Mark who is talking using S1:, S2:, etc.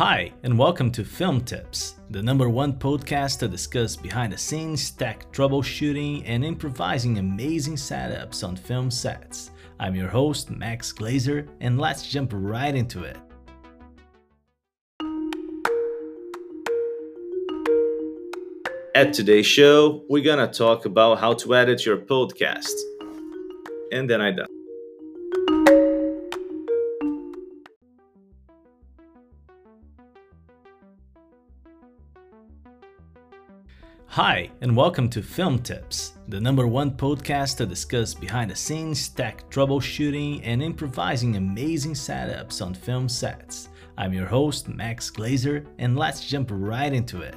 S1: Hi, and welcome to Film Tips, the number one podcast to discuss behind the scenes tech troubleshooting and improvising amazing setups on film sets. I'm your host, Max Glazer, and let's jump right into it. At today's show, we're gonna talk about how to edit your podcast. And then I done. Hi, and welcome to Film Tips, the number one podcast to discuss behind the scenes tech troubleshooting and improvising amazing setups on film sets. I'm your host, Max Glazer, and let's jump right into it.